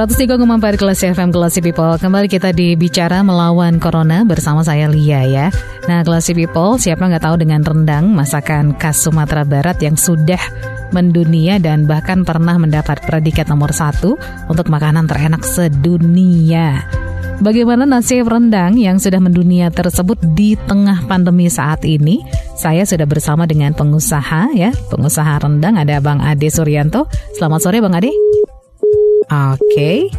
103,4 kelas FM Kelas People Kembali kita di Bicara Melawan Corona bersama saya Lia ya Nah Kelas People siapa nggak tahu dengan rendang Masakan khas Sumatera Barat yang sudah mendunia Dan bahkan pernah mendapat predikat nomor satu Untuk makanan terenak sedunia Bagaimana nasib rendang yang sudah mendunia tersebut di tengah pandemi saat ini? Saya sudah bersama dengan pengusaha ya, pengusaha rendang ada Bang Ade Suryanto. Selamat sore Bang Ade. Okay.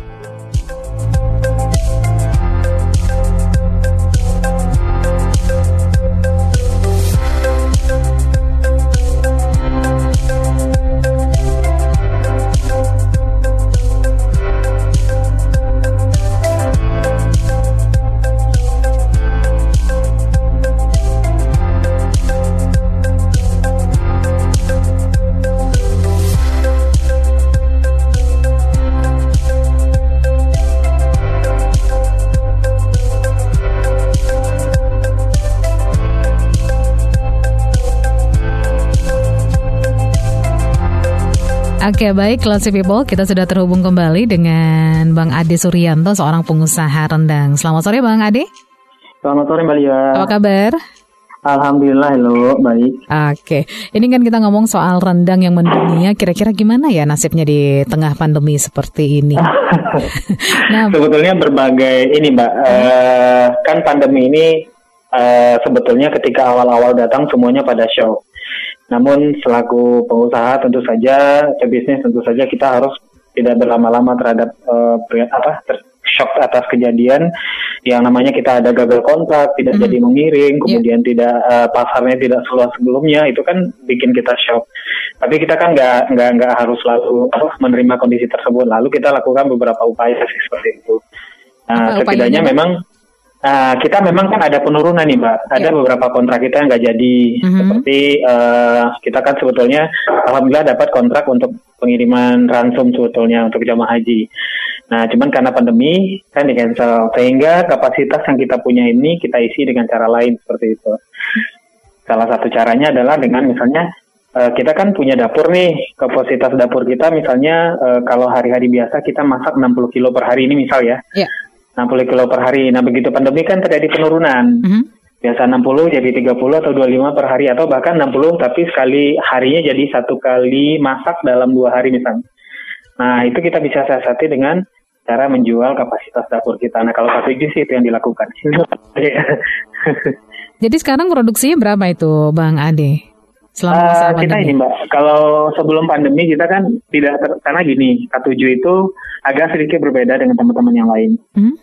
Oke. Okay. Baik Classy People kita sudah terhubung kembali dengan Bang Ade Suryanto seorang pengusaha rendang Selamat sore Bang Ade Selamat sore Mbak Lia Apa kabar? Alhamdulillah halo baik Oke ini kan kita ngomong soal rendang yang mendunia Kira-kira gimana ya nasibnya di tengah pandemi seperti ini? nah, Sebetulnya berbagai ini Mbak uh, Kan pandemi ini uh, sebetulnya ketika awal-awal datang semuanya pada show namun selaku pengusaha tentu saja, pebisnis tentu saja kita harus tidak berlama-lama terhadap uh, apa ter shock atas kejadian yang namanya kita ada gagal kontrak, tidak mm. jadi mengiring, iya. kemudian yeah. tidak uh, pasarnya tidak seluas sebelumnya, itu kan bikin kita shock. Tapi kita kan nggak nggak nggak harus selalu menerima kondisi tersebut. Lalu kita lakukan beberapa upaya seperti itu. Nah, setidaknya memang Nah, kita memang kan ada penurunan nih, Mbak. Ada yeah. beberapa kontrak kita yang nggak jadi. Mm-hmm. Seperti uh, kita kan sebetulnya, alhamdulillah dapat kontrak untuk pengiriman ransum sebetulnya untuk jamaah haji. Nah, cuman karena pandemi kan di cancel, sehingga kapasitas yang kita punya ini kita isi dengan cara lain seperti itu. Salah satu caranya adalah dengan misalnya uh, kita kan punya dapur nih, kapasitas dapur kita misalnya uh, kalau hari-hari biasa kita masak 60 kilo per hari ini misal ya. Yeah 60 kilo per hari. Nah begitu pandemi kan terjadi penurunan. Mm -hmm. Biasa 60 jadi 30 atau 25 per hari atau bahkan 60 tapi sekali harinya jadi satu kali masak dalam dua hari misalnya. Nah itu kita bisa siasati dengan cara menjual kapasitas dapur kita. Nah kalau strategi sih itu yang dilakukan. jadi sekarang produksinya berapa itu Bang Ade? Selama masa uh, kita ini Mbak, kalau sebelum pandemi kita kan tidak ter, karena gini, K7 itu agak sedikit berbeda dengan teman-teman yang lain. Hmm?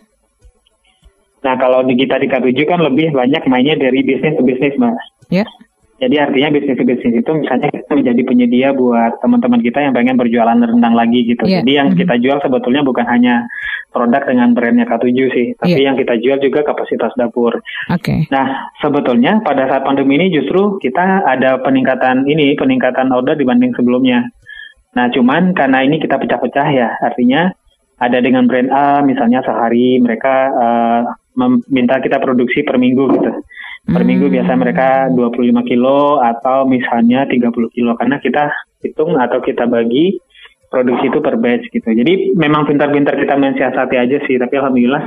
Nah kalau di kita di K7 kan lebih banyak mainnya dari bisnis ke bisnis Mbak. Yeah. Jadi artinya bisnis-bisnis itu misalnya kita menjadi penyedia buat teman-teman kita yang pengen berjualan rendang lagi gitu. Yeah. Jadi yang mm -hmm. kita jual sebetulnya bukan hanya produk dengan brandnya K7 sih, tapi yeah. yang kita jual juga kapasitas dapur. Oke. Okay. Nah, sebetulnya pada saat pandemi ini justru kita ada peningkatan ini, peningkatan order dibanding sebelumnya. Nah, cuman karena ini kita pecah-pecah ya, artinya ada dengan brand A misalnya sehari mereka uh, meminta kita produksi per minggu gitu. Per minggu hmm. biasa mereka 25 kilo atau misalnya 30 kilo karena kita hitung atau kita bagi produksi itu per batch gitu. Jadi memang pintar-pintar kita mensiasati aja sih, tapi alhamdulillah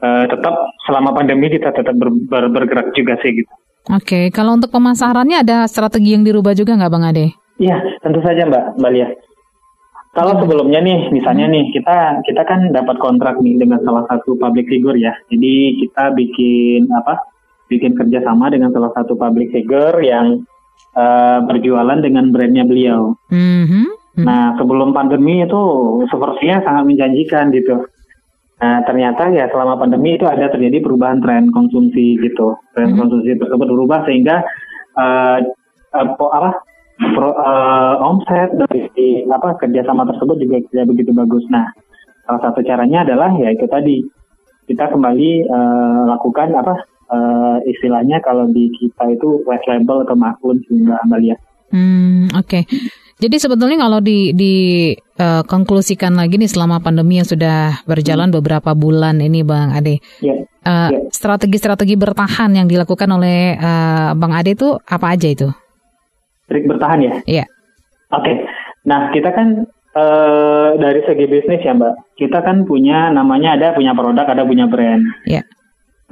uh, tetap selama pandemi kita tetap ber, ber, bergerak juga sih gitu. Oke, okay. kalau untuk pemasarannya ada strategi yang dirubah juga nggak Bang Ade? Iya, tentu saja Mbak, Mbak Lia. Kalau sebelumnya nih, misalnya nih kita kita kan dapat kontrak nih dengan salah satu public figure ya. Jadi kita bikin apa? Bikin kerjasama dengan salah satu public figure yang uh, berjualan dengan brandnya beliau. Mm-hmm. Nah sebelum pandemi itu sepertinya sangat menjanjikan gitu. Nah ternyata ya selama pandemi itu ada terjadi perubahan tren konsumsi gitu. Tren mm-hmm. konsumsi tersebut berubah sehingga uh, uh, apa pro, uh, omset dari apa kerjasama tersebut juga tidak begitu bagus. Nah, salah satu caranya adalah ya itu tadi kita kembali uh, lakukan apa uh, istilahnya kalau di kita itu white label atau maklum sehingga Amalia. Hmm, oke. Okay. Jadi sebetulnya kalau di di uh, konklusikan lagi nih selama pandemi yang sudah berjalan hmm. beberapa bulan ini Bang Ade. Yeah. Uh, yeah. Strategi-strategi bertahan yang dilakukan oleh uh, Bang Ade itu apa aja itu? Trik bertahan ya? Iya. Yeah. Oke. Okay. Nah, kita kan uh, dari segi bisnis ya, Mbak. Kita kan punya namanya ada punya produk, ada punya brand. Iya. Yeah.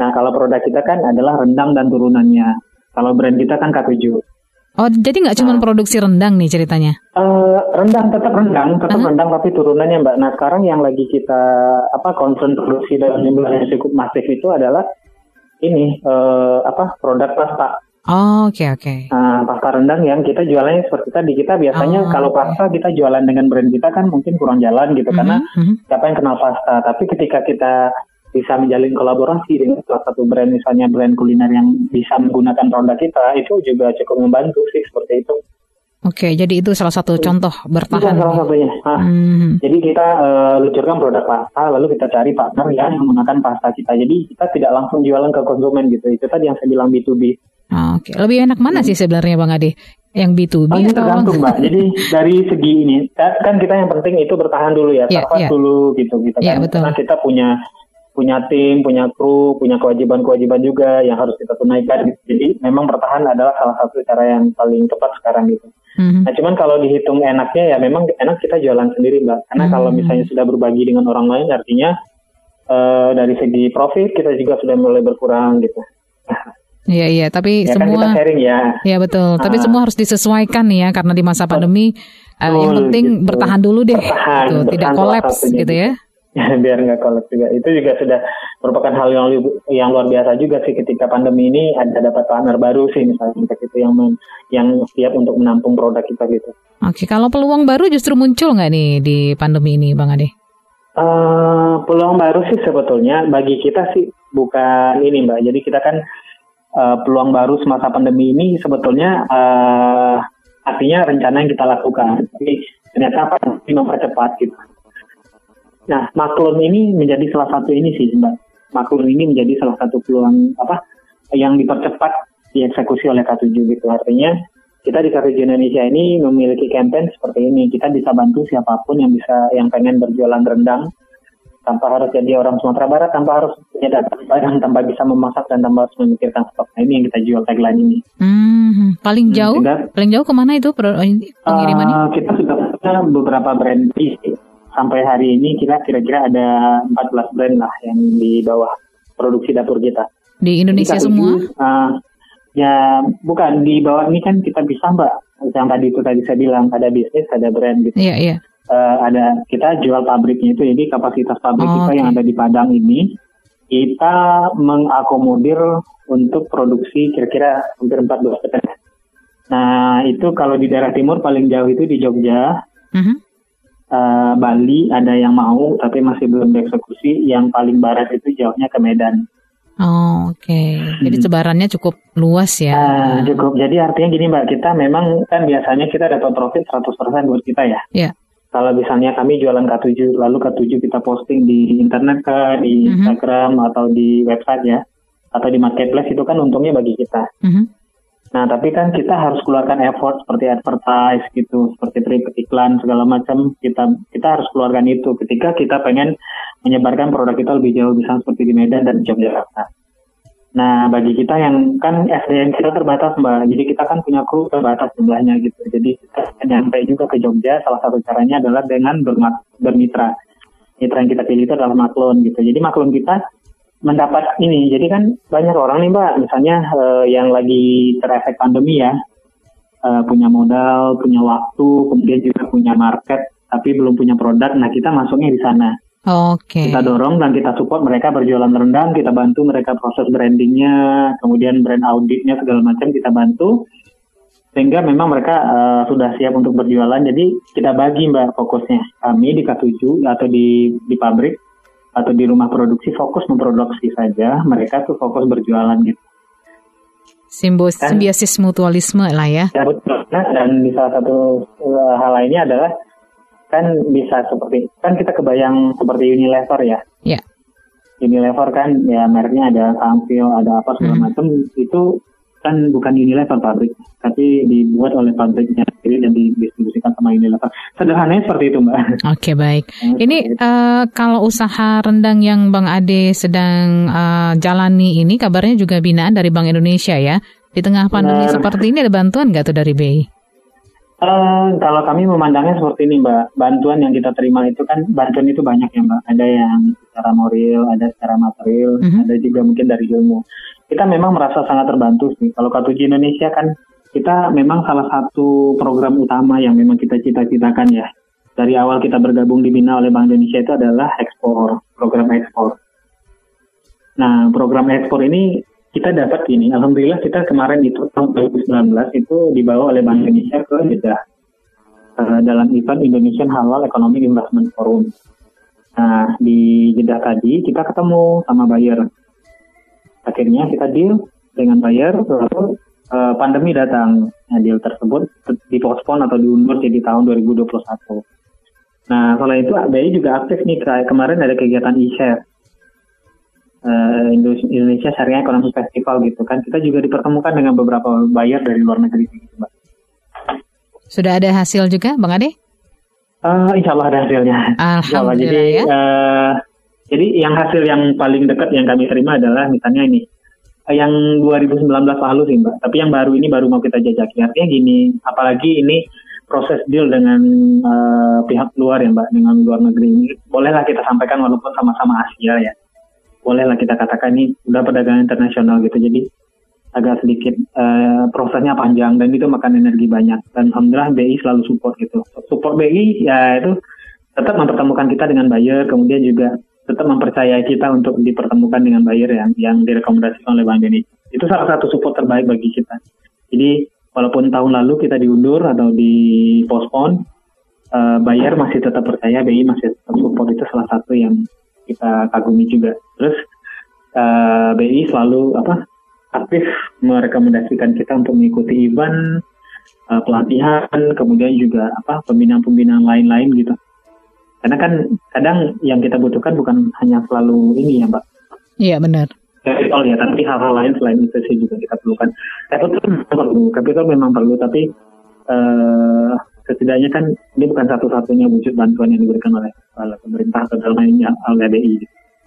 Nah, kalau produk kita kan adalah rendang dan turunannya. Kalau brand kita kan K7. Oh, jadi nggak cuma nah, produksi rendang nih ceritanya? Uh, rendang tetap rendang, tetap uh -huh. rendang tapi turunannya mbak. Nah sekarang yang lagi kita apa concern produksi dalam jumlah yang cukup masif itu adalah ini uh, apa produk pasta. Oh, oke okay, oke. Okay. Nah, pasta rendang yang kita jualannya seperti tadi kita biasanya oh, kalau pasta kita jualan dengan brand kita kan mungkin kurang jalan gitu -huh, karena -huh. siapa yang kenal pasta. Tapi ketika kita bisa menjalin kolaborasi dengan salah satu brand misalnya brand kuliner yang bisa menggunakan produk kita itu juga cukup membantu sih seperti itu. Oke, jadi itu salah satu contoh bertahan. Itu salah satunya. Nah, hmm. Jadi kita uh, luncurkan produk pasta, lalu kita cari partner yang menggunakan pasta kita. Jadi kita tidak langsung jualan ke konsumen gitu. Itu tadi yang saya bilang B2B. Oke, lebih enak mana sih sebenarnya Bang Ade? Yang B2B oh, ini tergantung Mbak. Jadi dari segi ini kan kita yang penting itu bertahan dulu ya, yeah, yeah. dulu gitu kita yeah, kan. Betul. Karena kita punya punya tim, punya kru, punya kewajiban-kewajiban juga yang harus kita tunaikan. Jadi memang bertahan adalah salah satu cara yang paling tepat sekarang gitu. Mm-hmm. Nah cuman kalau dihitung enaknya ya memang enak kita jualan sendiri mbak. Karena mm-hmm. kalau misalnya sudah berbagi dengan orang lain artinya uh, dari segi profit kita juga sudah mulai berkurang gitu. Iya iya, tapi ya semua kan kita sharing ya. Iya betul, tapi ah. semua harus disesuaikan nih ya karena di masa pandemi uh, yang penting gitu. bertahan dulu deh, bertahan, gitu. bertahan tidak kolaps gitu ya. biar nggak kolek juga. Itu juga sudah merupakan hal yang yang luar biasa juga sih ketika pandemi ini ada dapat partner baru sih misalnya itu yang yang siap untuk menampung produk kita gitu. Oke, kalau peluang baru justru muncul nggak nih di pandemi ini, Bang Ade? Uh, peluang baru sih sebetulnya bagi kita sih bukan ini Mbak. Jadi kita kan uh, peluang baru semasa pandemi ini sebetulnya uh, artinya rencana yang kita lakukan. Tapi ternyata apa? Mempercepat gitu Nah, maklum ini menjadi salah satu ini sih, Mbak. Maklum ini menjadi salah satu peluang apa yang dipercepat dieksekusi oleh K7 gitu. Artinya kita di K7 Indonesia ini memiliki campaign seperti ini. Kita bisa bantu siapa pun yang bisa yang pengen berjualan rendang tanpa harus jadi orang Sumatera Barat, tanpa harus punya data barang, tanpa bisa memasak dan tanpa harus memikirkan stok. Nah, ini yang kita jual tagline ini. Hmm, paling hmm, jauh, hmm, paling jauh ke mana itu pengirimannya? Uh, kita sudah punya beberapa brand sampai hari ini kita kira-kira ada 14 brand lah yang di bawah produksi dapur kita. Di Indonesia kita semua? uh, ya bukan di bawah ini kan kita bisa mbak yang tadi itu tadi saya bilang ada bisnis ada brand gitu. Iya iya. Uh, ada kita jual pabriknya itu jadi kapasitas pabrik oh, kita okay. yang ada di Padang ini kita mengakomodir untuk produksi kira-kira hampir 14 persen. Nah itu kalau di daerah timur paling jauh itu di Jogja. Uh mhm. Uh, Bali ada yang mau tapi masih belum dieksekusi. Yang paling barat itu jauhnya ke Medan. Oh, oke. Okay. Jadi hmm. sebarannya cukup luas ya. Uh, cukup. Jadi artinya gini Mbak, kita memang kan biasanya kita dapat profit 100% buat kita ya. Iya. Yeah. Kalau misalnya kami jualan K7, lalu K7 kita posting di internet ke, di mm-hmm. Instagram atau di website ya, atau di marketplace itu kan untungnya bagi kita. Mm-hmm. Nah, tapi kan kita harus keluarkan effort seperti advertise gitu, seperti trip iklan segala macam. Kita kita harus keluarkan itu ketika kita pengen menyebarkan produk kita lebih jauh, misalnya seperti di Medan dan Yogyakarta. Nah, bagi kita yang kan SDM kita terbatas, Mbak. Jadi kita kan punya kru terbatas jumlahnya gitu. Jadi kita nyampe juga ke Jogja. Salah satu caranya adalah dengan bermitra. Mitra yang kita pilih itu adalah Maklon gitu. Jadi Maklon kita mendapat ini. Jadi kan banyak orang nih Mbak, misalnya uh, yang lagi terefek pandemi ya, uh, punya modal, punya waktu, kemudian juga punya market, tapi belum punya produk. Nah kita masuknya di sana. Oke. Okay. Kita dorong dan kita support mereka berjualan rendang, kita bantu mereka proses brandingnya, kemudian brand auditnya segala macam kita bantu sehingga memang mereka uh, sudah siap untuk berjualan. Jadi kita bagi mbak fokusnya kami di K7 atau di di pabrik atau di rumah produksi fokus memproduksi saja, mereka tuh fokus berjualan gitu. Simbos, kan, simbiosis mutualisme lah ya. betul. Nah, dan di salah satu uh, hal lainnya adalah kan bisa seperti kan kita kebayang seperti Unilever ya. Iya. Unilever kan ya mereknya ada Samsung, ada apa segala hmm. macam itu kan bukan Unilever pabrik, tapi dibuat oleh pabriknya sendiri dan didistribusikan sama Unilever. Sederhananya seperti itu, Mbak. Oke, okay, baik. Ini uh, kalau usaha rendang yang Bang Ade sedang uh, jalani ini kabarnya juga binaan dari Bank Indonesia ya. Di tengah pandemi Benar. seperti ini ada bantuan nggak tuh dari BI? Uh, kalau kami memandangnya seperti ini, Mbak. Bantuan yang kita terima itu kan bantuan itu banyak ya, Mbak. Ada yang secara moral, ada secara material, uh mhm. -huh. ada juga mungkin dari ilmu kita memang merasa sangat terbantu sih. Kalau K7 Indonesia kan kita memang salah satu program utama yang memang kita cita-citakan ya. Dari awal kita bergabung dibina oleh Bank Indonesia itu adalah ekspor, program ekspor. Nah, program ekspor ini kita dapat ini, alhamdulillah kita kemarin itu tahun 2019 itu dibawa oleh Bank Indonesia ke Jeddah uh, dalam event Indonesian Halal Economic Investment Forum. Nah, di Jeddah tadi kita ketemu sama buyer akhirnya kita deal dengan buyer lalu uh, pandemi datang nah, deal tersebut dipospon atau diundur jadi tahun 2021 nah setelah itu BI juga aktif nih kayak kemarin ada kegiatan e-share uh, Indonesia Syariah Ekonomi Festival gitu kan kita juga dipertemukan dengan beberapa buyer dari luar negeri gitu mbak sudah ada hasil juga bang Ade? Uh, insya Allah ada hasilnya. Alhamdulillah. Jadi ya? uh, jadi yang hasil yang paling dekat yang kami terima adalah misalnya ini yang 2019 lalu sih mbak, tapi yang baru ini baru mau kita jajaki. Artinya gini, apalagi ini proses deal dengan uh, pihak luar ya mbak, dengan luar negeri ini, bolehlah kita sampaikan walaupun sama-sama Asia ya, bolehlah kita katakan ini udah perdagangan internasional gitu. Jadi agak sedikit uh, prosesnya panjang dan itu makan energi banyak. Dan alhamdulillah BI selalu support gitu. Support BI ya itu tetap mempertemukan kita dengan buyer, kemudian juga tetap mempercayai kita untuk dipertemukan dengan buyer yang yang direkomendasikan oleh Bank Indonesia. Itu salah satu support terbaik bagi kita. Jadi walaupun tahun lalu kita diundur atau dipospon, uh, buyer masih tetap percaya, BI masih tetap support itu salah satu yang kita kagumi juga. Terus uh, eh, BI selalu apa aktif merekomendasikan kita untuk mengikuti event, uh, pelatihan, kemudian juga apa pembinaan-pembinaan lain-lain gitu karena kan kadang yang kita butuhkan bukan hanya selalu ini ya Mbak. Iya benar. Capital ya, tapi hal-hal lain selain itu sih juga kita perlukan. Capital memang perlu, capital memang perlu, tapi uh, setidaknya kan ini bukan satu-satunya wujud bantuan yang diberikan oleh, oleh pemerintah atau dalam ini oleh BI.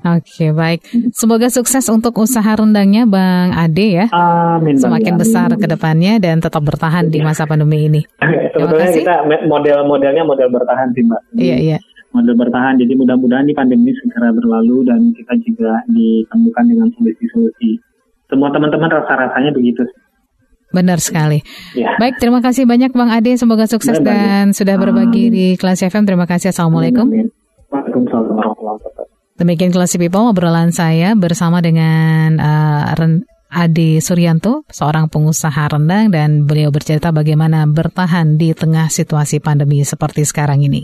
Oke, baik. Semoga sukses untuk usaha rendangnya Bang Ade ya. Amin. Semakin amin. besar ke depannya dan tetap bertahan di masa pandemi ini. Sebetulnya kita model-modelnya model bertahan sih Mbak. Iya, iya model bertahan. Jadi mudah-mudahan di pandemi segera berlalu dan kita juga ditemukan dengan solusi-solusi. Semua teman-teman rasa-rasanya begitu. Benar sekali. Ya. Baik, terima kasih banyak Bang Ade. Semoga sukses Benar, dan sudah berbagi di kelas FM. Terima kasih. Assalamualaikum. Waalaikumsalam warahmatullahi wabarakatuh. Demikian kelas People obrolan saya bersama dengan uh, Ade Suryanto, seorang pengusaha rendang dan beliau bercerita bagaimana bertahan di tengah situasi pandemi seperti sekarang ini.